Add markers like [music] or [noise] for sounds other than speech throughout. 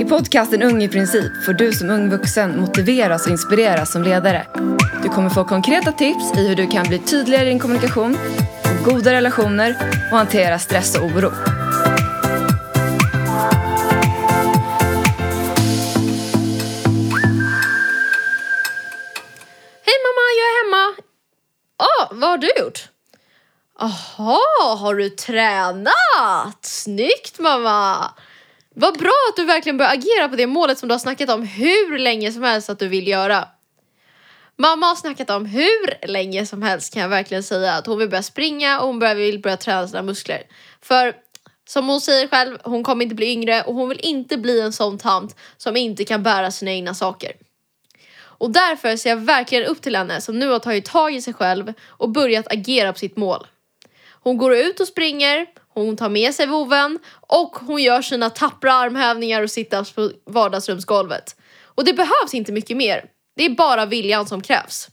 I podcasten Ung i princip får du som ung vuxen motiveras och inspireras som ledare. Du kommer få konkreta tips i hur du kan bli tydligare i din kommunikation, få goda relationer och hantera stress och oro. Hej mamma, jag är hemma. Oh, vad har du gjort? Aha, har du tränat? Snyggt mamma! Vad bra att du verkligen börjar agera på det målet som du har snackat om hur länge som helst att du vill göra. Mamma har snackat om hur länge som helst kan jag verkligen säga att hon vill börja springa och hon börjar, vill börja träna sina muskler. För som hon säger själv, hon kommer inte bli yngre och hon vill inte bli en sån tant som inte kan bära sina egna saker. Och därför ser jag verkligen upp till henne som nu har tagit tag i sig själv och börjat agera på sitt mål. Hon går ut och springer, hon tar med sig voven och hon gör sina tappra armhävningar och sit-ups alltså på vardagsrumsgolvet. Och det behövs inte mycket mer. Det är bara viljan som krävs.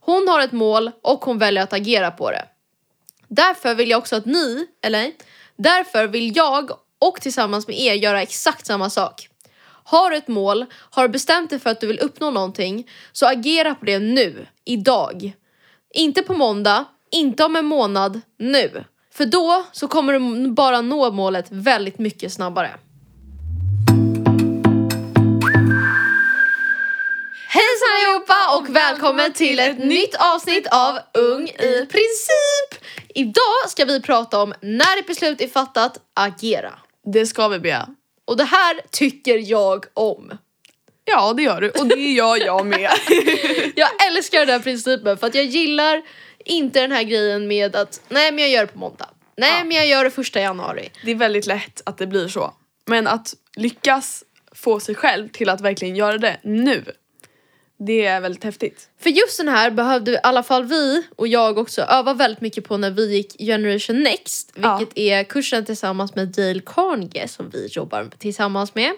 Hon har ett mål och hon väljer att agera på det. Därför vill jag också att ni, eller därför vill jag och tillsammans med er göra exakt samma sak. Har du ett mål, har du bestämt dig för att du vill uppnå någonting, så agera på det nu, idag. Inte på måndag, inte om en månad, nu. För då så kommer du bara nå målet väldigt mycket snabbare. Hejsan allihopa och välkommen till ett nytt avsnitt av Ung i princip! Idag ska vi prata om när ett beslut är fattat, agera. Det ska vi Bea. Och det här tycker jag om. Ja det gör du och det gör jag med. [laughs] Jag älskar den här principen för att jag gillar inte den här grejen med att nej men jag gör det på måndag. Nej Ja. men jag gör det första januari. det är väldigt lätt att det blir så. Men att lyckas få sig själv till att verkligen göra det nu. Det är väldigt häftigt. För just den här behövde i alla fall vi och jag också öva väldigt mycket på när vi gick Generation Next. Ja. Vilket är kursen tillsammans med Dale Carnegie som vi jobbar tillsammans med.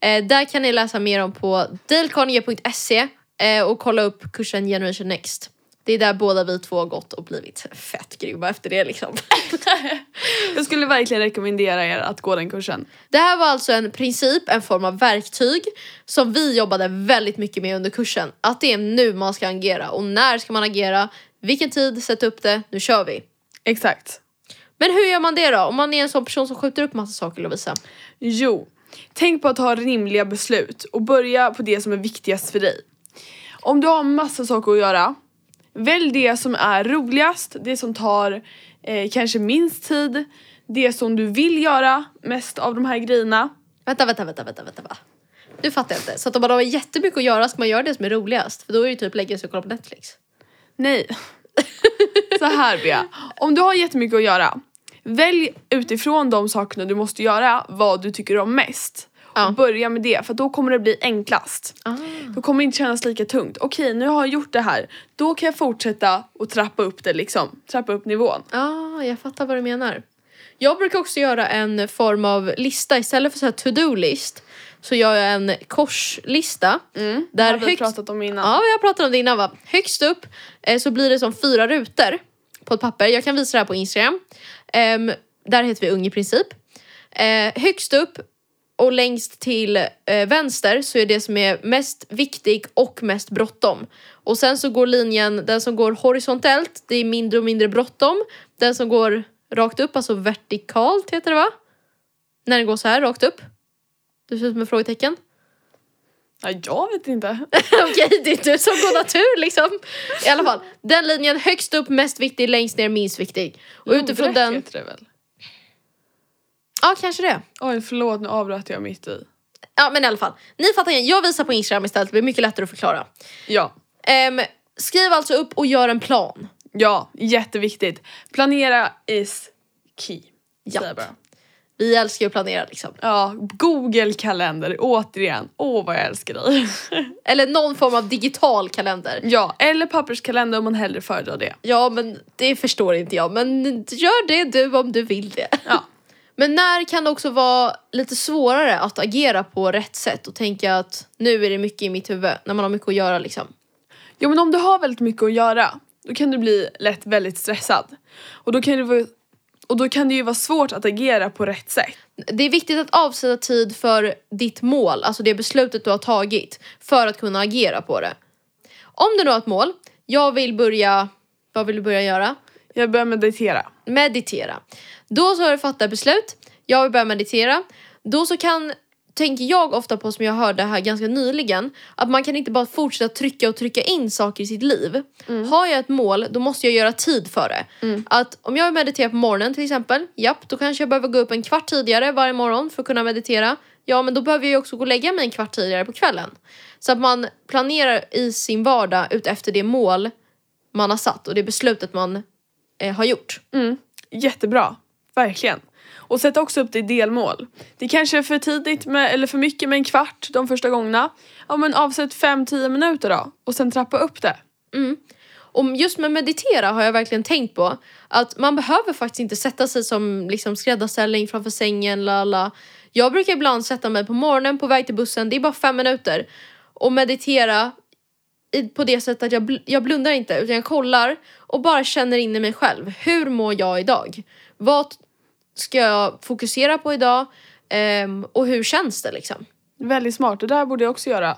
Eh, där kan ni läsa mer om på dalecarnegie.se eh, och kolla upp kursen Generation Next. Det är där båda vi två har gått och blivit fett grymma efter det liksom. [laughs] Jag skulle verkligen rekommendera er att gå den kursen. Det här var alltså en princip, en form av verktyg som vi jobbade väldigt mycket med under kursen. Att det är nu man ska agera och när ska man agera, vilken tid, sätt upp det, nu kör vi. Exakt. Men hur gör man det då? Om man är en sån person som skjuter upp massa saker Lovisa. Jo, tänk på att ta rimliga beslut och börja på det som är viktigast för dig. Om du har massa saker att göra, välj det som är roligast, det som tar eh, kanske minst tid, det som du vill göra mest av de här grejerna. Vänta, vänta, vänta, vänta, vänta? Du fattar jag inte. Så att om man har jättemycket att göra ska man göra det som är roligast. För då är det typ lägga sig och kolla på Netflix. Nej. Så här Bea, om du har jättemycket att göra, välj utifrån de sakerna du måste göra vad du tycker om mest. Ja. Börja med det för då kommer det bli enklast. Ah. Då kommer det inte kännas lika tungt. Okej, nu har jag gjort det här. Då kan jag fortsätta och trappa upp det liksom. Trappa upp nivån. ah, jag fattar vad du menar. Jag brukar också göra en form av lista istället för så här to-do-list. Så gör jag en korslista. det Där har vi högst- pratat om innan. Ja, vi har pratat om det innan va? Högst upp eh, så blir det som fyra rutor på ett papper. Jag kan visa det här på Instagram. Ehm, där heter vi Ung i princip. Eh, högst upp och längst till eh, vänster så är det som är mest viktig och mest bråttom. Och sen så går linjen, den som går horisontellt, det är mindre och mindre bråttom. Den som går rakt upp, alltså vertikalt heter det va? När den går så här rakt upp. Du ser ut som ett frågetecken. Ja, jag vet inte. [laughs] Okej, det är du som går natur liksom. I alla fall, den linjen högst upp, mest viktig, längst ner, minst viktig. Och utifrån Lodrätt den... heter det väl? Ja, kanske det. Oj, förlåt nu avbröt jag mitt i. Ja, men i alla fall. Ni fattar igen. Jag visar på Instagram istället, det blir mycket lättare att förklara. Ja. Ehm, skriv alltså upp och gör en plan. Ja, jätteviktigt. Planera is key. Bara. Vi älskar att planera liksom. Ja, Google kalender återigen. Åh vad jag älskar dig. [laughs] Eller någon form av digital kalender. ja, eller papperskalender om man hellre föredrar det. Ja, men det förstår inte jag. Men gör det du om du vill det. Ja. [laughs] Men när kan det också vara lite svårare att agera på rätt sätt och tänka att nu är det mycket i mitt huvud när man har mycket att göra liksom. Jo men om du har väldigt mycket att göra då kan du bli lätt väldigt stressad. Och då kan det vara Och då kan det ju vara svårt att agera på rätt sätt. Det är viktigt att avsätta tid för ditt mål, alltså det beslutet du har tagit för att kunna agera på det. Om du nu har ett mål, jag vill börja, vad vill du börja göra? Jag börjar meditera. Meditera. Då så har du fattat beslut, jag vill börja meditera. Då så kan, tänker jag ofta på som jag hörde här ganska nyligen, att man kan inte bara fortsätta trycka och trycka in saker i sitt liv. Har jag ett mål, då måste jag göra tid för det. Att om jag vill meditera på morgonen till exempel, japp, då kanske jag behöver gå upp en kvart tidigare varje morgon för att kunna meditera. Ja, men då behöver jag också gå och lägga mig en kvart tidigare på kvällen. Så att man planerar i sin vardag ut efter det mål man har satt och det beslutet man eh, har gjort. Mm. Jättebra, verkligen. Och sätta också upp det i delmål. Det kanske är för tidigt med, eller för mycket med en kvart de första gångerna. Ja men avsätt 5-10 minuter då och sen trappa upp det. Och just med meditera har jag verkligen tänkt på att man behöver faktiskt inte sätta sig som liksom skräddarställning framför sängen. Lala. Jag brukar ibland sätta mig på morgonen på väg till bussen, det är bara fem minuter. Och meditera på det sättet att jag, bl- jag blundar inte utan jag kollar och bara känner in i mig själv. Hur mår jag idag? Vad ska jag fokusera på idag? Ehm, och hur känns det liksom? Väldigt smart, det där borde jag också göra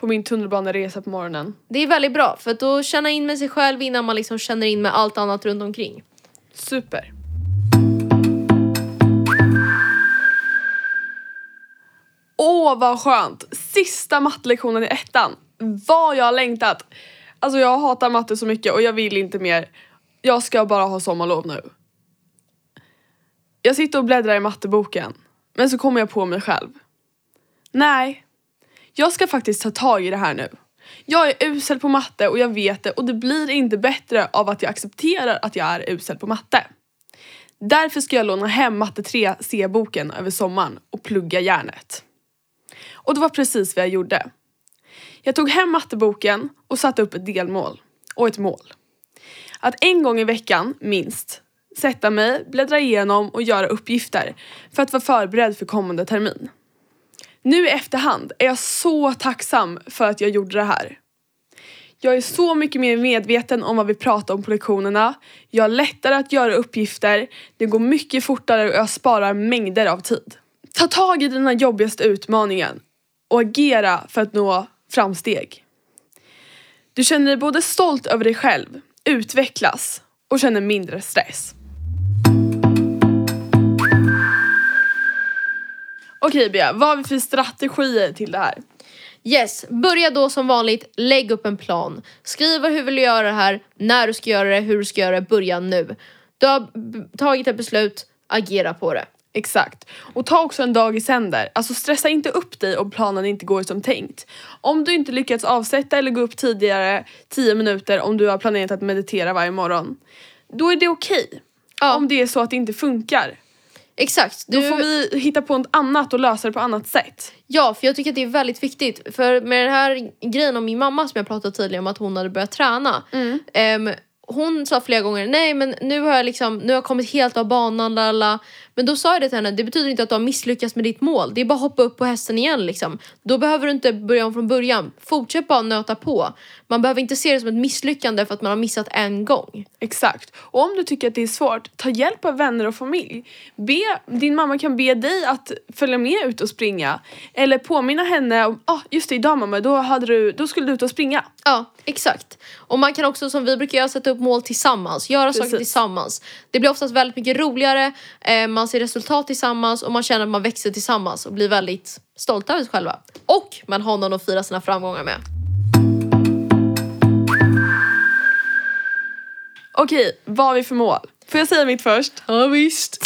på min tunnelbaneresa på morgonen. Det är väldigt bra för att då känna in med sig själv innan man liksom känner in med allt annat runt omkring. Super. Åh vad skönt! Sista mattelektionen i ettan. Vad jag har längtat! Alltså jag hatar matte så mycket och jag vill inte mer. Jag ska bara ha sommarlov nu. Jag sitter och bläddrar i matteboken. Men så kommer jag på mig själv. Nej, jag ska faktiskt ta tag i det här nu. Jag är usel på matte och jag vet det och det blir inte bättre av att jag accepterar att jag är usel på matte. Därför ska jag låna hem matte 3 C-boken över sommaren och plugga järnet. Och det var precis vad jag gjorde. Jag tog hem matteboken och satte upp ett delmål och ett mål. Att en gång i veckan, minst, sätta mig, bläddra igenom och göra uppgifter för att vara förberedd för kommande termin. Nu i efterhand är jag så tacksam för att jag gjorde det här. Jag är så mycket mer medveten om vad vi pratar om på lektionerna. Jag har lättare att göra uppgifter, det går mycket fortare och jag sparar mängder av tid. Ta tag i den jobbigaste utmaningen och agera för att nå framsteg. Du känner dig både stolt över dig själv, utvecklas och känner mindre stress. Okej Bea, vad har vi för strategier till det här? Yes, börja då som vanligt, lägg upp en plan. Skriv hur vill du göra det här, när du ska göra det, hur du ska göra det, börja nu. Du har tagit ett beslut, agera på det. Exakt. Och ta också en dag i sänder. Alltså stressa inte upp dig om planen inte går som tänkt. Om du inte lyckats avsätta eller gå upp tidigare 10 minuter om du har planerat att meditera varje morgon. Då är det okej. Ja. Om det är så att det inte funkar. Exakt. Då Du, får vi hitta på något annat och lösa det på annat sätt. Ja, för jag tycker att det är väldigt viktigt. För med den här grejen om min mamma som jag pratade tidigare om att hon hade börjat träna. ehm, hon sa flera gånger, nej men nu har jag liksom, nu har jag kommit helt av banan, lala. Men då sa jag det till henne, det betyder inte att du har misslyckats med ditt mål. Det är bara att hoppa upp på hästen igen liksom. Då behöver du inte börja om från början. Fortsätt bara nöta på. Man behöver inte se det som ett misslyckande för att man har missat en gång. Exakt. Och om du tycker att det är svårt, ta hjälp av vänner och familj. Be, din mamma kan be dig att följa med ut och springa. Eller påminna henne om, ah just det idag mamma, då, hade du, då skulle du ut och springa. Ja, exakt. Och man kan också som vi brukar göra sätta upp mål tillsammans, göra saker Precis. tillsammans. Det blir oftast väldigt mycket roligare, eh, man ser resultat tillsammans och man känner att man växer tillsammans och blir väldigt stolta över sig själva. Och man har någon att fira sina framgångar med. Okej, vad har vi för mål? Får jag säga mitt först? Ja visst.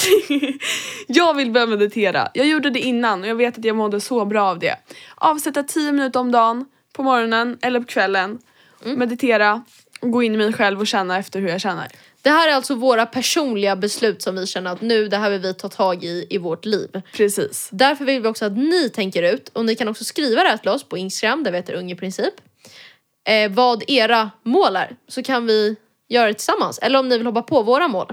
[laughs] jag vill börja meditera. Jag gjorde det innan och jag vet att jag mådde så bra av det. Avsätta 10 minuter om dagen, på morgonen eller på kvällen. Meditera och gå in i mig själv och känna efter hur jag känner. Det här är alltså våra personliga beslut som vi känner att nu det här vill vi ta tag i i vårt liv. Precis. Därför vill vi också att ni tänker ut och ni kan också skriva det här till oss på Instagram, där vi heter Ungeprincip. Eh, vad era mål är så kan vi göra det tillsammans. Eller om ni vill hoppa på våra mål.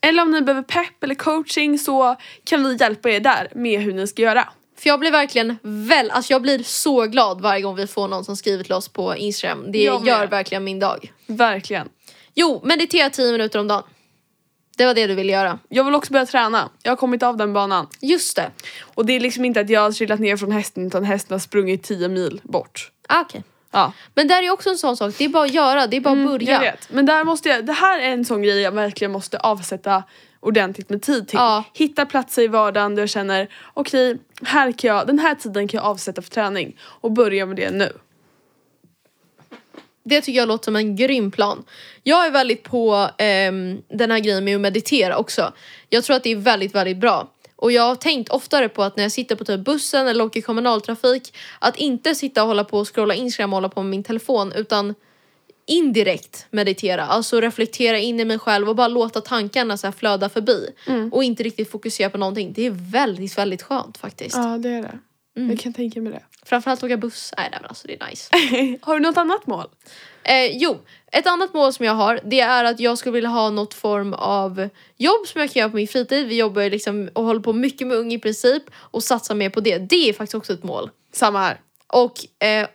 Eller om ni behöver pepp eller coaching så kan vi hjälpa er där med hur ni ska göra. För jag blir verkligen väl, alltså jag blir så glad varje gång vi får någon som skriver till oss på Instagram. Det gör verkligen min dag. Verkligen. Jo, meditera 10 minuter om dagen. Det var det du ville göra. Jag vill också börja träna. Jag har kommit av den banan. Just det. Och det är liksom inte att jag har trillat ner från hästen utan hästen har sprungit 10 mil bort. Ah, okej. Ja, Men där är också en sån sak, det är bara att göra, det är bara att Mm, jag börja. Men där måste jag, det här är en sån grej jag verkligen måste avsätta ordentligt med tid till. Ja. Hitta platser i vardagen där jag känner okej, här kan jag, den här tiden kan jag avsätta för träning och börja med det nu. Det tycker jag låter som en grym plan. Jag är väldigt på ehm, den här grejen med att meditera också. Jag tror att det är väldigt, väldigt bra. Och jag har tänkt oftare på att när jag sitter på typ bussen eller åker kommunaltrafik att inte sitta och hålla på och scrolla Instagram och hålla på med min telefon utan indirekt meditera, alltså reflektera in i mig själv och bara låta tankarna så flöda förbi och inte riktigt fokusera på någonting. Det är väldigt, väldigt skönt faktiskt. Ja det är det. Jag kan tänka mig det. Framförallt åka buss, nej nej, men alltså det är nice. [laughs] har du något annat mål? Eh, jo, ett annat mål som jag har det är att jag skulle vilja ha något form av jobb som jag kan göra på min fritid. Vi jobbar liksom och håller på mycket med ung i princip och satsar mer på det. Det är faktiskt också ett mål. Samma här. Och eh,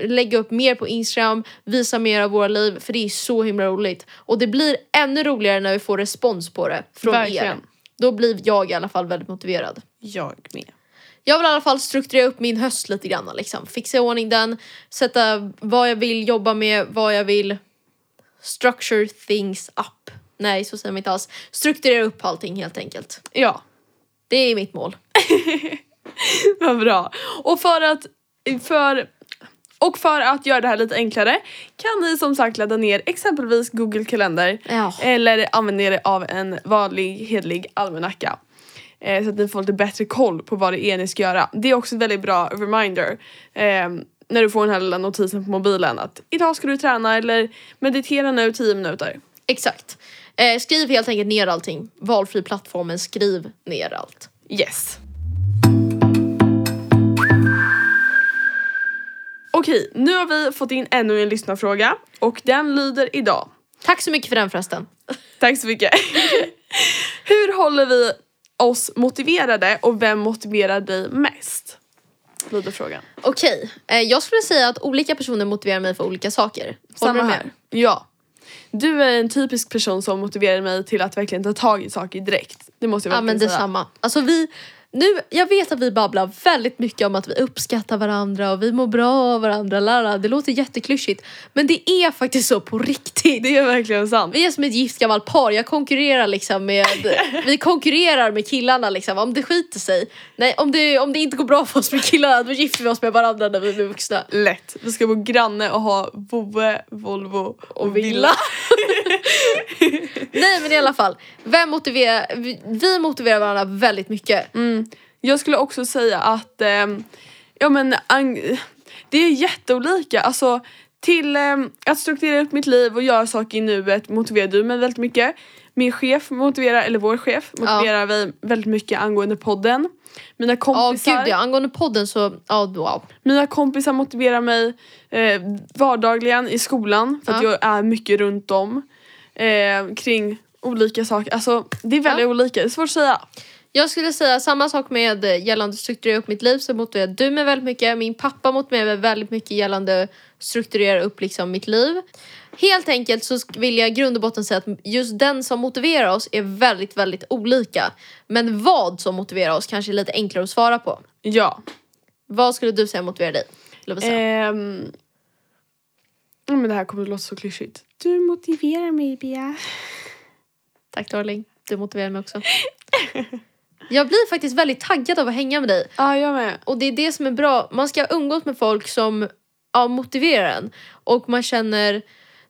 lägga upp mer på Instagram, visa mer av våra liv för det är så himla roligt. Och det blir ännu roligare när vi får respons på det från er. Verkligen. Då blir jag i alla fall väldigt motiverad. Jag med. Jag vill i alla fall strukturera upp min höst lite grann. Liksom. Fixa i ordning den, sätta vad jag vill jobba med, vad jag vill structure things up. Nej, så säger man inte alls. Strukturera upp allting helt enkelt. Ja, Det är mitt mål. [laughs] vad bra. Och för att, för, och för att göra det här lite enklare kan ni som sagt ladda ner exempelvis Google kalender Ja. eller använda er av en vanlig hedlig almanacka. Eh, så att ni får lite bättre koll på vad det är ni ska göra. Det är också ett väldigt bra reminder. Eh, när du får den här lilla notisen på mobilen att idag ska du träna eller meditera nu 10 minuter. Exakt. Eh, skriv helt enkelt ner allting. Valfri plattformen, skriv ner allt. Yes. Okej, nu har vi fått in ännu en lyssnarfråga och den lyder idag. Tack så mycket för den förresten. Tack så mycket. [laughs] Hur håller vi oss motiverade och vem motiverar dig mest? Lyder frågan. Okej, eh, jag skulle säga att olika personer motiverar mig för olika saker. Håller du med? här. Ja. Du är en typisk person som motiverar mig till att verkligen ta tag i saker direkt. Det måste jag Ja verkligen men säga. detsamma. Alltså vi, nu, jag vet att vi babblar väldigt mycket om att vi uppskattar varandra och vi mår bra av varandra. Lara. Det låter jätteklyschigt. Men det är faktiskt så på riktigt. Det är verkligen sant. Vi är som ett gift gammalt par. Jag konkurrerar liksom med, [laughs] vi konkurrerar med killarna liksom. Om det skiter sig. Nej, om det, om det inte går bra för oss med killarna då gifter vi oss med varandra när vi blir vuxna. Lätt. Vi ska bo granne och ha Boe, Volvo och, villa. [laughs] [laughs] Nej men i alla fall. Vem motiverar, vi, vi motiverar varandra väldigt mycket. Mm. Jag skulle också säga att ehm, ja, men, det är jätteolika. Alltså, till ehm, att strukturera upp mitt liv och göra saker i nuet motiverar du mig väldigt mycket. Min chef motiverar, eller vår chef motiverar vi väldigt mycket angående podden. Mina Ja kompisar, gud ja, angående podden så, ja wow. mina kompisar motiverar mig eh, vardagligen i skolan för att Ja. jag är mycket runt om eh, kring olika saker. Alltså det är väldigt Ja. olika, det är svårt att säga. Jag skulle säga samma sak med eh, gällande strukturera upp mitt liv så motiverar du mig väldigt mycket. Min pappa motiverar mig väldigt mycket gällande strukturera upp liksom mitt liv. Helt enkelt så vill jag i grund och botten säga att just den som motiverar oss är väldigt, väldigt olika. Men vad som motiverar oss kanske är lite enklare att svara på. Ja. Vad skulle du säga motiverar dig? Lovisa? Men det här kommer att låta så klyschigt. Du motiverar mig Bea. Tack darling, du motiverar mig också. Jag blir faktiskt väldigt taggad av att hänga med dig. Ja, jag med. Och det är det som är bra. Man ska umgås med folk som ja, motiverar en. Och man känner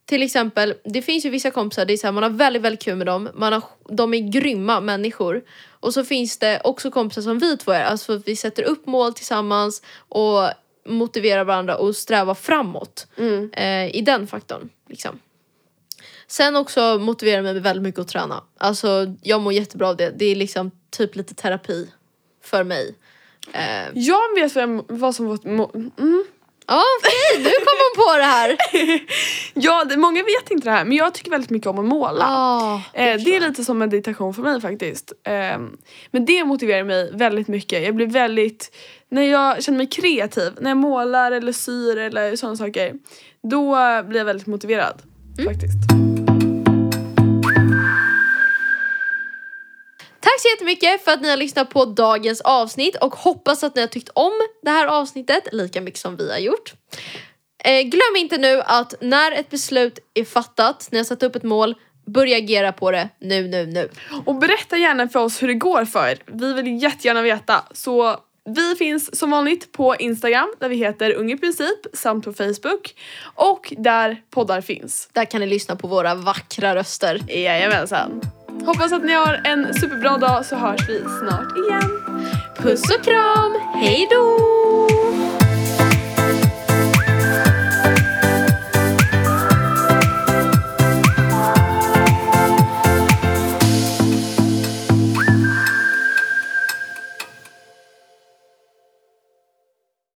till exempel, det finns ju vissa kompisar, det är så här, man har väldigt, väldigt kul med dem. Man har, de är grymma människor. Och så finns det också kompisar som vi två är. Alltså vi sätter upp mål tillsammans och motiverar varandra och strävar framåt. Mm. Eh, I den faktorn. Liksom. Sen också motiverar mig väldigt mycket att träna. Alltså jag mår jättebra av det. Det är liksom typ lite terapi för mig. Eh, Jag vet vem, vad som var... Mm. Ja okej, nu kom hon på det här. [laughs] Ja, det, många vet inte det här men jag tycker väldigt mycket om att måla. Ah, Eh, det är lite som meditation för mig faktiskt. Ehm, men det motiverar mig väldigt mycket. Jag blir väldigt, när jag känner mig kreativ, när jag målar eller syr eller sådana saker. Då blir jag väldigt motiverad Mm. faktiskt. Tack så jättemycket för att ni har lyssnat på dagens avsnitt och hoppas att ni har tyckt om det här avsnittet lika mycket som vi har gjort. Eh, glöm inte nu att när ett beslut är fattat, ni har satt upp ett mål, börja agera på det nu, nu, nu. Och berätta gärna för oss hur det går för er. Vi vill jättegärna veta. Så vi finns som vanligt på Instagram där vi heter Ung i princip samt på Facebook och där poddar finns. Där kan ni lyssna på våra vackra röster. Jajamensan. Hoppas att ni har en superbra dag så hörs vi snart igen. Puss och kram, hej då!